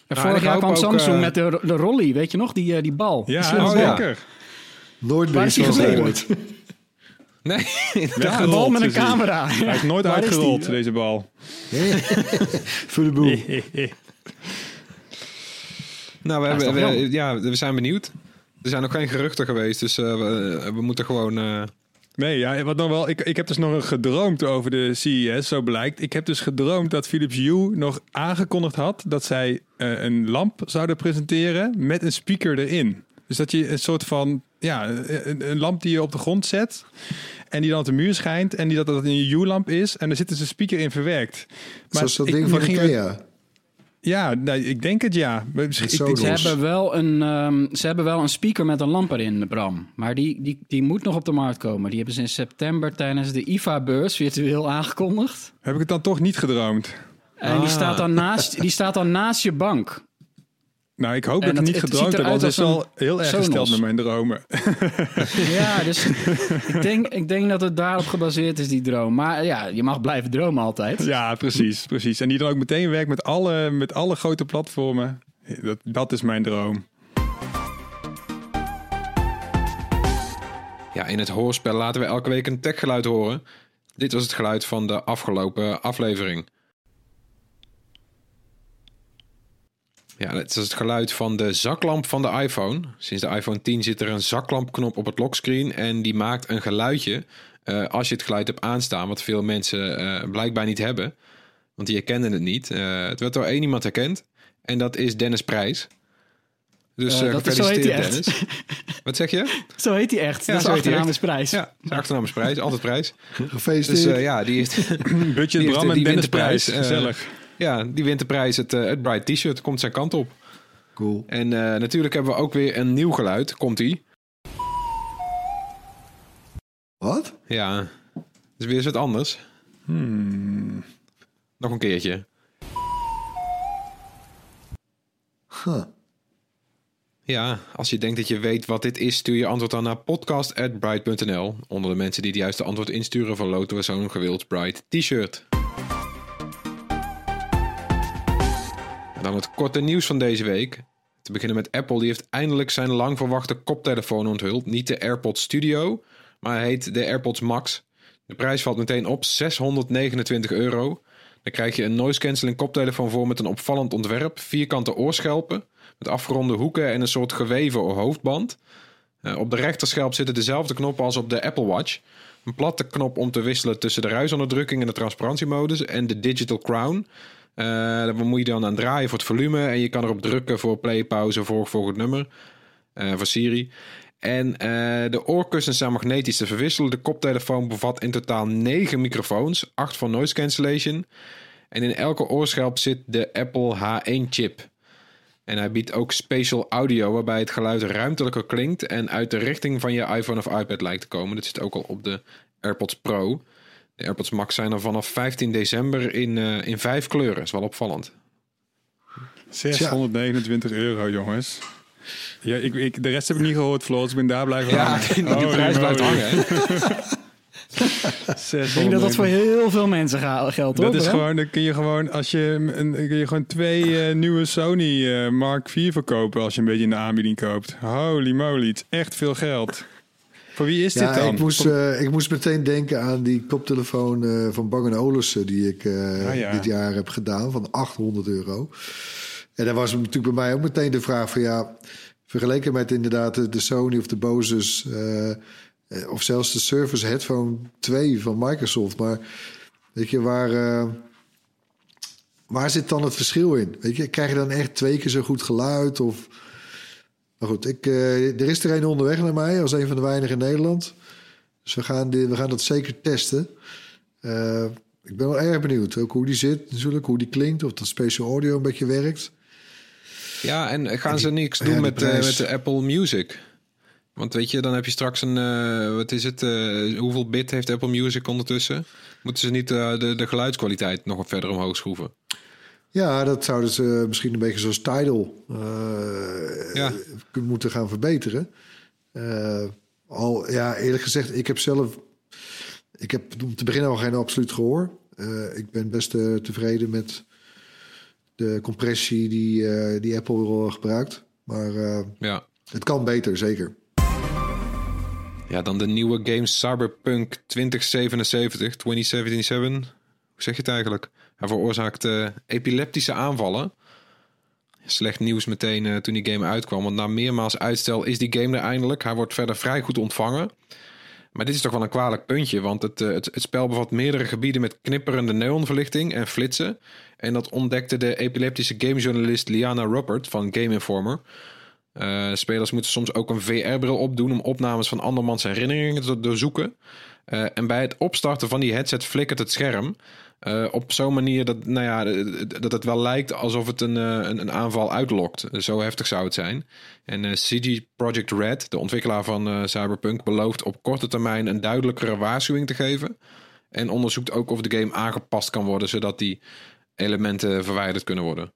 En Nou, vorig jaar kwam Samsung eh, met de, de rolly, weet je nog? Die, eh, die bal. Ja, oh, ja. zeker. Nooit Waar meer is zoals gebleven? ooit. Nee, Weggerold, Een bal met een hij. camera. Hij is nooit Waar is die? uitgerold, deze bal. Voor de boel. nou, we, Ja, hebben, we, ja, we zijn benieuwd. Er zijn nog geen geruchten geweest, dus eh, we, we moeten gewoon... eh, Nee, ja, wat nog wel. Ik, ik heb dus nog gedroomd over de CES, zo blijkt. Ik heb dus gedroomd dat Philips Hue nog aangekondigd had dat zij eh, een lamp zouden presenteren met een speaker erin. Dus dat je een soort van, ja, een, een lamp die je op de grond zet en die dan op de muur schijnt en die dat, dat een Hue-lamp is en er zit dus een speaker in verwerkt. Zoals dat ik- ding van. Ja, nee, ik denk het ja. Ze hebben, wel een, ehm, ze hebben wel een speaker met een lamp erin, Bram. Maar die, die, die moet nog op de markt komen. Die hebben ze in september tijdens de IFA-beurs virtueel aangekondigd. heb ik het dan toch niet gedroomd? En die, Ah. staat dan naast, die staat dan naast je bank. Nou, ik hoop En dat ik niet gedroomd heb, want het is wel heel erg Sonos. gesteld met mijn dromen. Ja, dus ik denk, ik denk dat het daarop gebaseerd is, die droom. Maar ja, je mag blijven dromen altijd. Ja, precies, precies. En die dan ook meteen werkt met alle, met alle grote platformen. Dat, dat is mijn droom. Ja, in het hoorspel laten we elke week een techgeluid horen. Dit was het geluid van de afgelopen aflevering. Ja, het is het geluid van de zaklamp van de iPhone. Sinds de iPhone 10 zit er een zaklampknop op het lockscreen en die maakt een geluidje eh, als je het geluid hebt aanstaan, wat veel mensen eh, blijkbaar niet hebben. Want die herkenden het niet. Eh, het werd door één iemand herkend en dat is Dennis Prijs. Dus Eh, eh dat is- zo heet gefeliciteerd hij echt. Wat zeg je? Zo heet hij echt. Ja, dat is achternaam is prijs. Ja, zijn achternaam is prijs, altijd prijs. Gefeliciteerd. Dus eh, ja, die heeft, Budget Die heeft- Bram en Dennis prijs, eh, Gezellig. Ja, die wint de prijs. Het, eh, het Bright T-shirt komt zijn kant op. Cool. En eh, natuurlijk hebben we ook weer een nieuw geluid. Komt ie? Wat? Ja, is weer eens wat anders. Nog een keertje. Huh. Ja, als je denkt dat je weet wat dit is, stuur je antwoord dan naar podcast.bright.nl. Onder de mensen die het juiste antwoord insturen, verloten we zo'n gewild Bright T-shirt. Dan het korte nieuws van deze week. Te beginnen met Apple, die heeft eindelijk zijn lang verwachte koptelefoon onthuld. Niet de AirPods Studio, maar hij heet de AirPods Max. De prijs valt meteen op 629 euro. Dan krijg je een noise cancelling koptelefoon voor met een opvallend ontwerp, vierkante oorschelpen, met afgeronde hoeken en een soort geweven hoofdband. Eh, op de rechterschelp zitten dezelfde knoppen als op de Apple Watch. Een platte knop om te wisselen tussen de ruisonderdrukking en de transparantiemodus en de Digital Crown. Eh daar moet je dan aan draaien voor het volume en je kan erop drukken voor play, pauze, volg, volgend nummer. eh, voor Siri. En eh, de oorkussens zijn magnetisch te verwisselen. De koptelefoon bevat in totaal 9 microfoons, 8 voor noise cancellation. En in elke oorschelp zit de Apple H1-chip. En hij biedt ook spatial audio, waarbij het geluid ruimtelijker klinkt en uit de richting van je iPhone of iPad lijkt te komen. Dat zit ook al op de AirPods Pro. De AirPods Max zijn er vanaf 15 december in, eh, in vijf kleuren. is wel opvallend. 629 euro, jongens. Ja, ik, ik, de rest heb ik niet gehoord, Floris. Ik ben daar blijven Ja, hangen. die, die Holy prijs blijft hangen. Ik denk dat dat voor heel veel mensen geldt, hoor. Dat is gewoon, dan kun je gewoon, als je, een, kun je gewoon twee eh, nieuwe Sony eh, Mark IV verkopen als je een beetje in de aanbieding koopt. Holy moly, het is echt veel geld. Voor wie is dit dan? ik moest, eh, ik moest meteen denken aan die koptelefoon eh, van Bang Olufsen... die ik eh, Ah, ja. dit jaar heb gedaan, van 800 euro. En daar was natuurlijk bij mij ook meteen de vraag van... ja, vergeleken met inderdaad de, Sony of de Bose's... of zelfs de Surface Headphone 2 van Microsoft. Maar weet je, waar, waar zit dan het verschil in? Weet je, krijg je dan echt twee keer zo goed geluid? Of... Maar goed, ik, eh, er is er een onderweg naar mij als een van de weinigen in Nederland. Dus we gaan, die, we gaan dat zeker testen. Eh, ik ben wel erg benieuwd. Ook hoe die zit natuurlijk, hoe die klinkt. Of dat special audio een beetje werkt. Ja, en gaan die- ze niks doen met, eh, met de Apple Music? Want weet je, dan heb je straks een... wat is het? hoeveel bit heeft Apple Music ondertussen? Moeten ze niet de, de geluidskwaliteit nog verder omhoog schroeven? Ja, dat zouden ze misschien een beetje zoals Tidal eh, Ja. moeten gaan verbeteren. Eh, al, ja, eerlijk gezegd, ik heb zelf... Ik heb om te beginnen al geen absoluut gehoor. Eh, ik ben best tevreden met de compressie die, die Apple gebruikt. Maar Ja. het kan beter, zeker. Ja, dan de nieuwe game Cyberpunk 2077, 2077. Hoe zeg je het eigenlijk? Hij veroorzaakt eh, epileptische aanvallen. Slecht nieuws meteen eh, toen die game uitkwam. Want na meermaals uitstel is die game er eindelijk. Hij wordt verder vrij goed ontvangen. Maar dit is toch wel een kwalijk puntje. Want het, eh, het, het spel bevat meerdere gebieden met knipperende neonverlichting en flitsen. En dat ontdekte de epileptische gamejournalist Liana Ruppert van Game Informer. Spelers moeten soms ook een VR-bril opdoen om opnames van andermans herinneringen te doorzoeken. Eh, en bij het opstarten van die headset flikkert het scherm. eh, op zo'n manier dat, nou ja, eh, dat het wel lijkt alsof het een, eh, een, een aanval uitlokt. Zo heftig zou het zijn. En eh, CG Project Red, de ontwikkelaar van eh, Cyberpunk, belooft op korte termijn een duidelijkere waarschuwing te geven. En onderzoekt ook of de game aangepast kan worden, zodat die elementen verwijderd kunnen worden.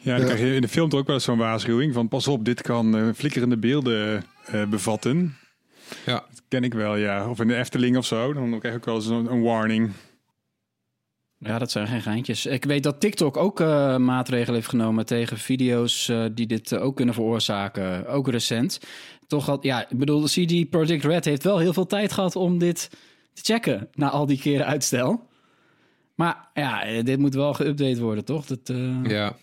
Ja, dan krijg je in de film toch ook wel eens zo'n waarschuwing van pas op, dit kan eh, flikkerende beelden eh, bevatten. Ja, Dat ken ik wel, ja. Of in de Efteling of zo, dan krijg ik ook wel eens een, een warning. Ja, dat zijn geen geintjes. Ik weet dat TikTok ook eh, maatregelen heeft genomen tegen video's eh, die dit eh, ook kunnen veroorzaken. Ook recent. Toch had, ja, ik bedoel, de CD Projekt Red heeft wel heel veel tijd gehad om dit te checken na al die keren uitstel. Maar ja, dit moet wel geüpdate worden, toch? Dat eh, ja.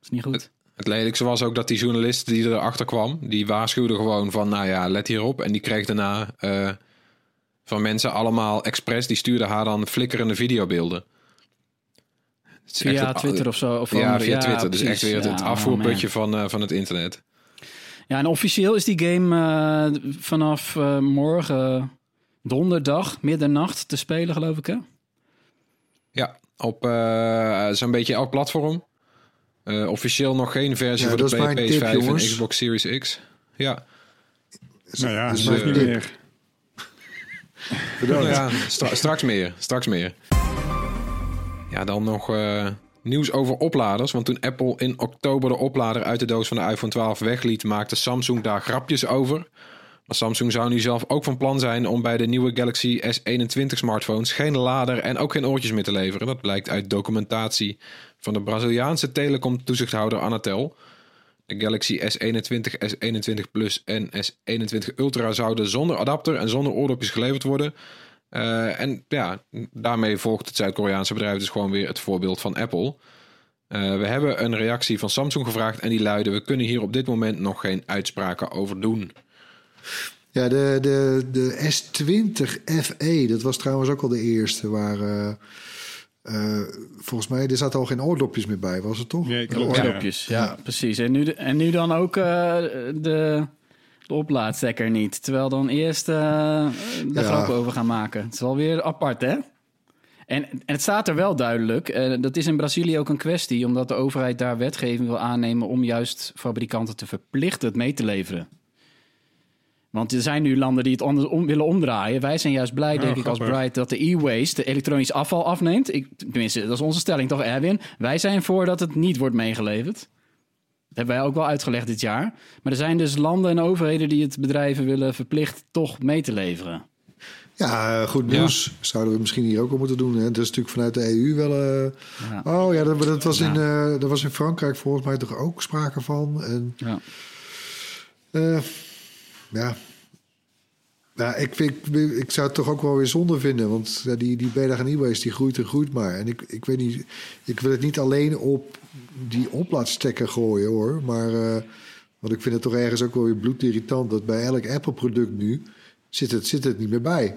is niet goed. Het lelijkste was ook dat die journalist die erachter kwam, die waarschuwde gewoon van, nou ja, let hierop. En die kreeg daarna eh, van mensen allemaal expres, die stuurden haar dan flikkerende videobeelden. Via Twitter of zo. Of Ja, via Twitter. Dus echt weer het, afvoerputje oh, van, eh, van het internet. Ja, en officieel is die game eh, vanaf morgen donderdag, middernacht te spelen, geloof ik, hè? Ja, op zo'n beetje elk platform. Eh, officieel nog geen versie Ja, voor dat de is mijn PS5 tip, en. Xbox Series X. Ja, Nou ja, Dus dat is mijn niet meer. Bedankt. Ja, stra- straks meer. Straks meer. Ja, dan nog eh, nieuws over opladers. Want toen Apple in oktober de oplader uit de doos van de iPhone 12 wegliet, maakte Samsung daar grapjes over. Samsung zou nu zelf ook van plan zijn om bij de nieuwe Galaxy S21 smartphones geen lader en ook geen oortjes meer te leveren. Dat blijkt uit documentatie van de Braziliaanse telecom-toezichthouder Anatel. De Galaxy S21, S21 Plus en S21 Ultra zouden zonder adapter en zonder oordopjes geleverd worden. Eh, en ja, daarmee volgt het Zuid-Koreaanse bedrijf dus gewoon weer het voorbeeld van Apple. Eh, we hebben een reactie van Samsung gevraagd en die luidde: We kunnen hier op dit moment nog geen uitspraken over doen. Ja, de, de, de S20 FE, dat was trouwens ook al de eerste waar... eh, eh, volgens mij, er zaten al geen oordopjes meer bij, was het toch? Nee, klopt, Ja. ja. Oordopjes, ja, precies. En nu, de- en nu dan ook eh, de, de oplaadstekker niet. Terwijl dan eerst eh de Ja. grap over gaan maken. Het is wel weer apart, hè? En, en het staat er wel duidelijk. eh, dat is in Brazilië ook een kwestie, omdat de overheid daar wetgeving wil aannemen om juist fabrikanten te verplichten het mee te leveren. Want er zijn nu landen die het anders om, willen omdraaien. Wij zijn juist blij, Oh, denk ik, als. Bright dat de e-waste, de elektronisch afval, afneemt. Ik, tenminste, dat is onze stelling toch, Erwin? Wij zijn voor dat het niet wordt meegeleverd. Dat hebben wij ook wel uitgelegd dit jaar. Maar er zijn dus landen en overheden die het bedrijven willen verplicht toch mee te leveren. Ja, goed nieuws. Zouden we misschien hier ook al moeten doen. Hè? Dat is natuurlijk vanuit de EU wel... eh, Ja. Oh ja, dat, dat, was Ja. in, eh, dat was in Frankrijk volgens mij toch ook sprake van. En, Ja. eh, ja. Ja, ik, vind, ik zou het toch ook wel weer zonde vinden. Want ja, die, die beta e-waste die groeit en groeit maar. En ik, ik weet niet, ik wil het niet alleen op die oplaadstekker gooien hoor. Maar uh, want ik vind het toch ergens ook wel weer bloedirritant dat bij elk Apple product nu zit het, zit het niet meer bij.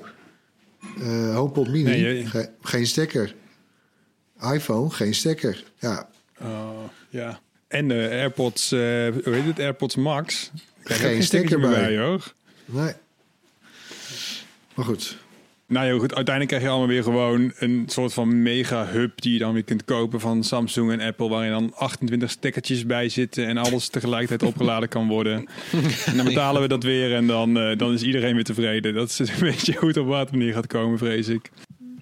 Uh, HomePod Mini, Nee, je... ge, geen stekker. iPhone geen stekker. Ja, Oh, ja. En de AirPods, eh, hoe heet het? AirPods Max. Geen geen stekker stekker bij, bij. hoor. nee. Maar goed. Nou ja, goed. Uiteindelijk krijg je allemaal weer gewoon een soort van mega-hub die je dan weer kunt kopen van Samsung en Apple, waarin dan 28 stekkertjes bij zitten en alles tegelijkertijd opgeladen kan worden. En dan betalen we dat weer en dan, eh, dan is iedereen weer tevreden. Dat is een beetje hoe het op wat manier gaat komen, vrees ik.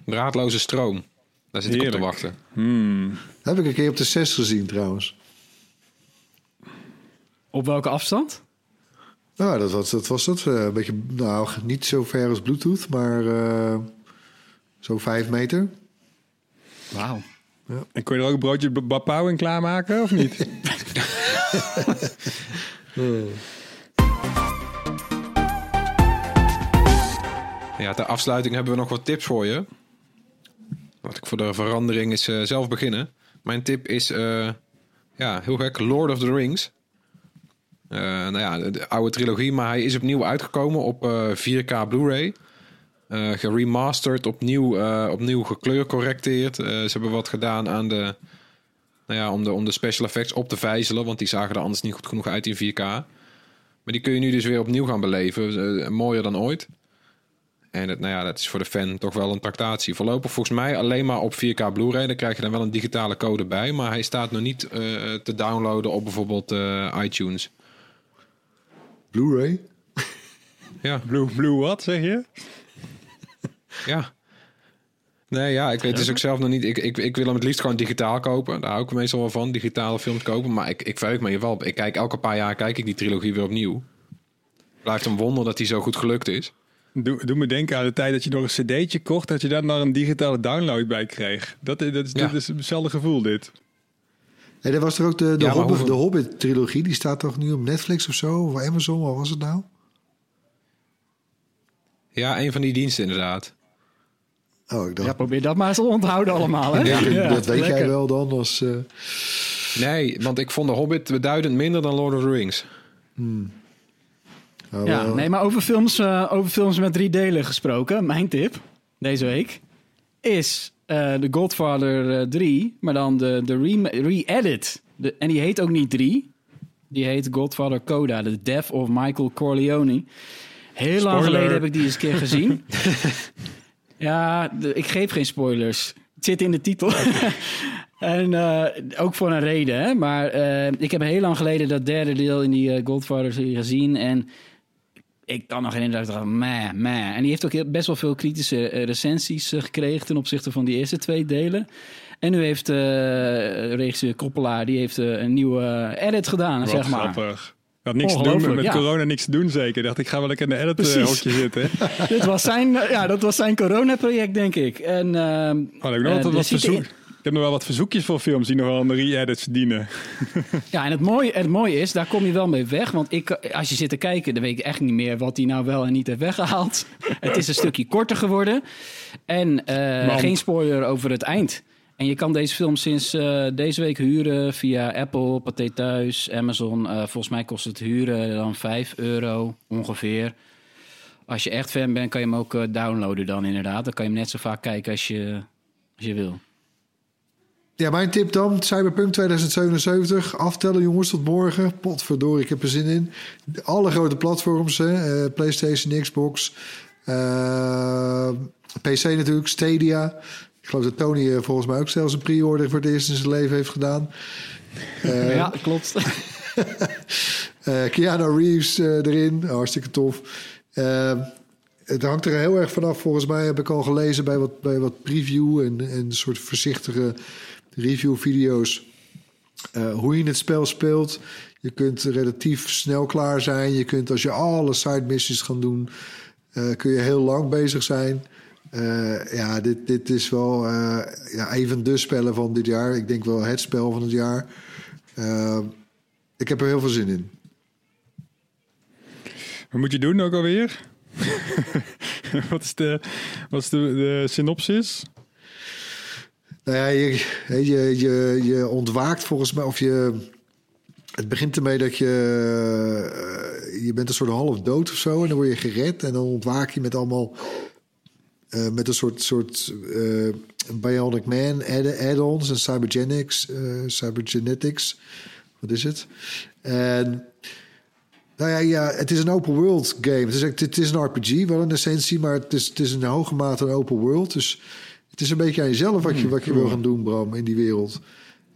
Draadloze stroom. Daar zit ik op te wachten. Hmm. Heb ik een keer op de 6 gezien trouwens. Op welke afstand? Nou, dat was dat. Was dat eh, een beetje, nou, niet zo ver als Bluetooth, maar eh zo vijf meter. Wauw. En kon je er ook een broodje bapau in klaarmaken, of niet? Ja, ter afsluiting hebben we nog wat tips voor je. Wat ik voor de verandering is eh, zelf beginnen. Mijn tip is, eh, ja, heel gek, Lord of the Rings. Eh, nou ja, de, de oude trilogie, maar hij is opnieuw uitgekomen op eh, 4K Blu-ray. Eh geremasterd, opnieuw, eh, opnieuw gekleurcorrecteerd. Eh, ze hebben wat gedaan aan de, nou ja, om de, om de special effects op te vijzelen, want die zagen er anders niet goed genoeg uit in 4K. Maar die kun je nu dus weer opnieuw gaan beleven. Eh, mooier dan ooit. En het, nou ja, dat is voor de fan toch wel een tractatie. Voorlopig volgens mij alleen maar op 4K Blu-ray. Daar krijg je dan wel een digitale code bij. Maar hij staat nog niet eh, te downloaden op bijvoorbeeld eh, iTunes. Blu-ray. Ja, Blue, blue wat, zeg je? ja. Nee, ja, ik weet dus ook zelf nog niet. Ik, ik, ik wil hem het liefst gewoon digitaal kopen. Daar hou ik meestal wel van, digitale films kopen. Maar ik, ik verheug me hier wel op. Ik kijk elke paar jaar kijk ik die trilogie weer opnieuw. Blijft een wonder dat die zo goed gelukt is. Doe, doe me denken aan de tijd dat je nog een cd'tje kocht... dat je daar dan een digitale download bij kreeg. Dat, is- dat is, Ja. dit is hetzelfde gevoel, dit. Nee, dat was er ook de, de, Ja, Hobbit, hoeveel- de Hobbit-trilogie. Die staat toch nu op Netflix of zo? Of Amazon, wat was het nou? Ja, een van die diensten inderdaad. Oh, ik dacht, Ja, probeer dat maar eens te onthouden allemaal. Hè? Ja, Ja, dat weet jij wel dan als... eh, Nee, want ik vond de Hobbit beduidend minder dan Lord of the Rings. nou, Ja, wel- nee, maar over films, eh, over films met drie delen gesproken. Mijn tip deze week is eh The Godfather eh, 3, maar dan de, de re- re-edit. De, en die heet ook niet 3. Die heet Godfather Coda, The Death of Michael Corleone. Heel lang geleden heb ik die eens een keer gezien. ja, de- ik geef geen spoilers. Het zit in de titel. en eh, ook voor een reden, hè. Maar eh, ik heb heel lang geleden dat derde deel in die eh, Godfather-serie gezien. En ik kan nog herinneren dat ik dacht, meh, meh. En die heeft ook heel- best wel veel kritische eh, recensies eh, gekregen ten opzichte van die eerste twee delen. En nu heeft eh regisseur Koppelaar, die heeft een nieuwe edit gedaan, Wat zeg maar. grappig. Had niks te doen met, ja. corona, niks te doen zeker. Dacht ik ga wel lekker in de edit Precies. eh, hokje zitten. Dit was zijn, ja, dat was zijn corona-project, denk ik. En, ehm, Oh, ik, nog wat, wat zit verzoek, in- ik heb nog wel wat verzoekjes voor films die nog wel een re-edit verdienen. Ja, en het mooie, het mooie is, daar kom je wel mee weg. Want ik, als je zit te kijken, dan weet ik echt niet meer wat hij nou wel en niet heeft weggehaald. het is een stukje korter geworden. En eh, geen spoiler over het eind. En je kan deze film sinds eh, deze week huren via Apple, Pathé Thuis, Amazon. Eh, volgens mij kost het huren dan 5 euro ongeveer. Als je echt fan bent, kan je hem ook downloaden dan inderdaad. Dan kan je hem net zo vaak kijken als je, als je wil. Ja, mijn tip dan, Cyberpunk 2077. Aftellen jongens tot morgen. Potverdorie, ik heb er zin in. Alle grote platforms, hè. eh, PlayStation, Xbox, eh, PC natuurlijk, Stadia. Ik geloof dat Tony eh, volgens mij ook zelfs een pre-order voor het eerst in zijn leven heeft gedaan. Ja, klopt. Keanu Reeves erin, hartstikke tof. Het hangt er heel erg vanaf, volgens mij heb ik al gelezen bij wat, bij wat preview en, en een soort voorzichtige review-video's. eh, hoe je het spel speelt. Je kunt relatief snel klaar zijn. Je kunt als je alle side missions gaan doen, eh, kun je heel lang bezig zijn. Eh, ja, dit, dit is wel ja, even de spellen van dit jaar. Ik denk wel het spel van het jaar. Ik heb er heel veel zin in. Wat moet je doen ook alweer? wat is de, wat is de synopsis? Nou ja, je, je, je, je ontwaakt volgens mij, of je. Het begint ermee dat je. eh, je bent een soort half dood of zo. En dan word je gered. En dan ontwaak je met allemaal eh, met een soort, soort eh, Bionic Man add- add-ons en cybergenics, cybergenetics. Wat is het? En nou ja, ja, het is een open world game. Het is, het is een RPG wel in essentie, maar het is, het is in hoge mate open world. Dus het is een beetje aan jezelf wat je, wat je wil gaan doen, Bram, in die wereld.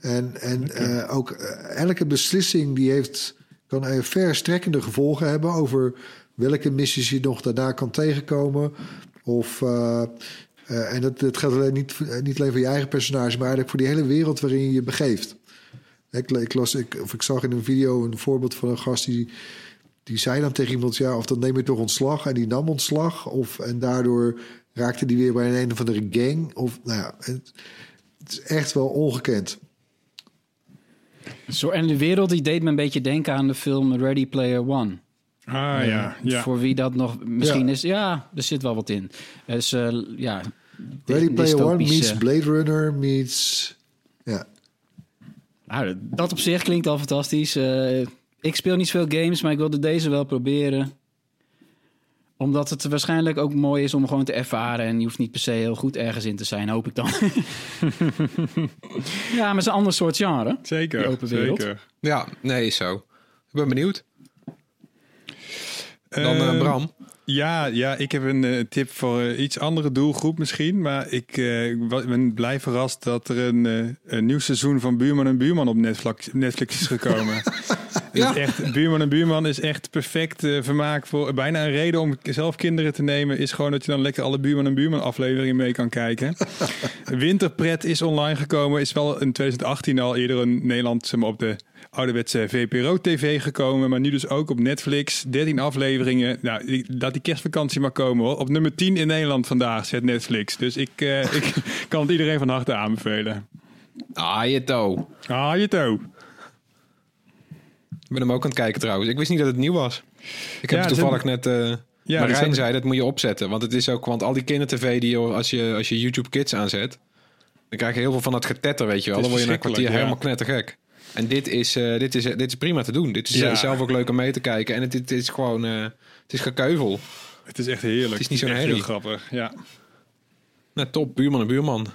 En, en eh, ook eh, elke beslissing die heeft, kan verstrekkende gevolgen hebben over welke missies je nog daarna kan tegenkomen. Of, eh, en dat, dat geldt alleen niet, niet alleen voor je eigen personage, maar eigenlijk voor die hele wereld waarin je je begeeft. Ik, ik, las, ik, of ik zag in een video een voorbeeld van een gast die, die zei dan tegen iemand: ja, of dan neem je toch ontslag. En die nam ontslag. Of, en daardoor raakte die weer bij een, een of andere gang. Of, nou ja, het, het is echt wel ongekend. Zo, en de wereld die deed me een beetje denken aan de film Ready Player One. Ah ja, ja. Voor wie dat nog misschien Ja. is. Ja, er zit wel wat in. Dus eh, ja. Ready Player One meets Blade Runner meets. Ja, Nou, dat op zich klinkt al fantastisch. Eh, ik speel niet zoveel games, maar ik wilde deze wel proberen. Omdat het waarschijnlijk ook mooi is om gewoon te ervaren. En je hoeft niet per se heel goed ergens in te zijn, hoop ik dan. ja, maar het is een ander soort genre. Zeker, Die open wereld. zeker. Ja, nee, is zo. Ik ben benieuwd. Dan eh, Ehm, Bram. Ja, ja, ik heb een eh, tip voor eh, iets andere doelgroep misschien. Maar ik eh, ben blij verrast dat er een, een nieuw seizoen van Buurman en Buurman op Netflix, Netflix is gekomen. Ja. Is echt, Buurman en Buurman is echt perfect eh, vermaak voor... Bijna een reden om zelf kinderen te nemen... is gewoon dat je dan lekker alle Buurman en Buurman afleveringen mee kan kijken. Winterpret is online gekomen. Is wel in 2018 al eerder in Nederland zeg maar, op de ouderwetse VPRO-tv gekomen. Maar nu dus ook op Netflix. 13 afleveringen. Nou, die- laat die kerstvakantie maar komen hoor. Op nummer 10 in Nederland vandaag zet Netflix. Dus ik, eh, ik kan het iedereen van harte aanbevelen. Ah, je toe. Ah, je toe. Ben hem ook aan het kijken trouwens. Ik wist niet dat het nieuw was. Ik heb Ja, toevallig net... eh Ja, Marijn zei, dat moet je opzetten. Want het is ook... Want al die kindertv die. Als je, als je YouTube Kids aanzet... Dan krijg je heel veel van dat getetter, weet je wel. Dan word je na een kwartier verschrikkelijk, helemaal knettergek. En dit is, eh, dit, is, dit is prima te doen. Dit is Ja. eh, zelf ook leuk om mee te kijken. En het, het is gewoon... het is gekeuvel. Het is echt heerlijk. Het is niet zo'n heel grappig. Ja. Nou, top. Buurman en buurman.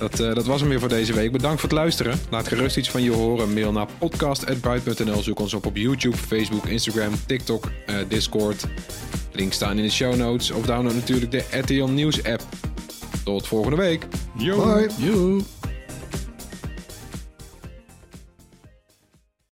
Dat, eh, dat was hem weer voor deze week. Bedankt voor het luisteren. Laat gerust iets van je horen. Mail naar podcast.buit.nl. Zoek ons op op YouTube, Facebook, Instagram, TikTok, eh, Discord. Links staan in de show notes. Of download natuurlijk de RTL Nieuws app. Tot volgende week. Yo. bye. Joe.